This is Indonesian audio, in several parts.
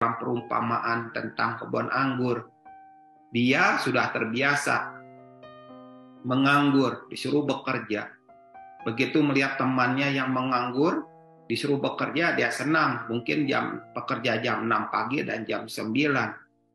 perumpamaan tentang kebun anggur. Dia sudah terbiasa menganggur, disuruh bekerja. Begitu melihat temannya yang menganggur, disuruh bekerja, dia senang. Mungkin jam pekerja jam 6 pagi dan jam 9.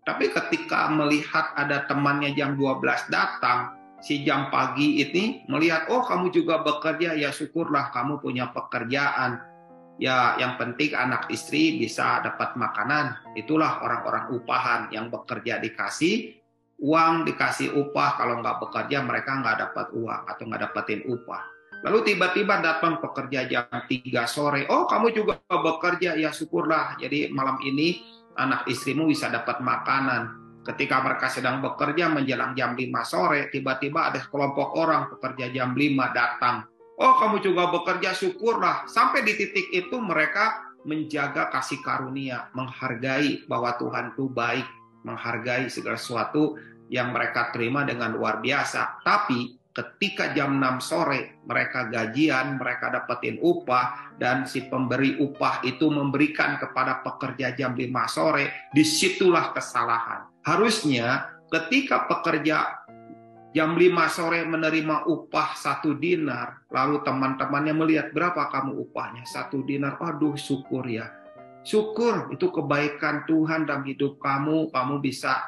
Tapi ketika melihat ada temannya jam 12 datang, si jam pagi ini melihat, oh kamu juga bekerja, ya syukurlah kamu punya pekerjaan ya yang penting anak istri bisa dapat makanan. Itulah orang-orang upahan yang bekerja dikasih uang, dikasih upah. Kalau nggak bekerja mereka nggak dapat uang atau nggak dapetin upah. Lalu tiba-tiba datang pekerja jam 3 sore. Oh kamu juga bekerja, ya syukurlah. Jadi malam ini anak istrimu bisa dapat makanan. Ketika mereka sedang bekerja menjelang jam 5 sore, tiba-tiba ada kelompok orang pekerja jam 5 datang Oh, kamu juga bekerja, syukurlah. Sampai di titik itu mereka menjaga kasih karunia, menghargai bahwa Tuhan itu baik, menghargai segala sesuatu yang mereka terima dengan luar biasa. Tapi ketika jam 6 sore mereka gajian, mereka dapetin upah, dan si pemberi upah itu memberikan kepada pekerja jam 5 sore, di situlah kesalahan. Harusnya ketika pekerja jam 5 sore menerima upah satu dinar, lalu teman-temannya melihat berapa kamu upahnya satu dinar, aduh syukur ya. Syukur itu kebaikan Tuhan dalam hidup kamu, kamu bisa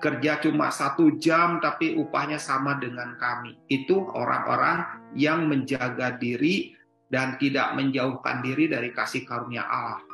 kerja cuma satu jam tapi upahnya sama dengan kami. Itu orang-orang yang menjaga diri dan tidak menjauhkan diri dari kasih karunia Allah.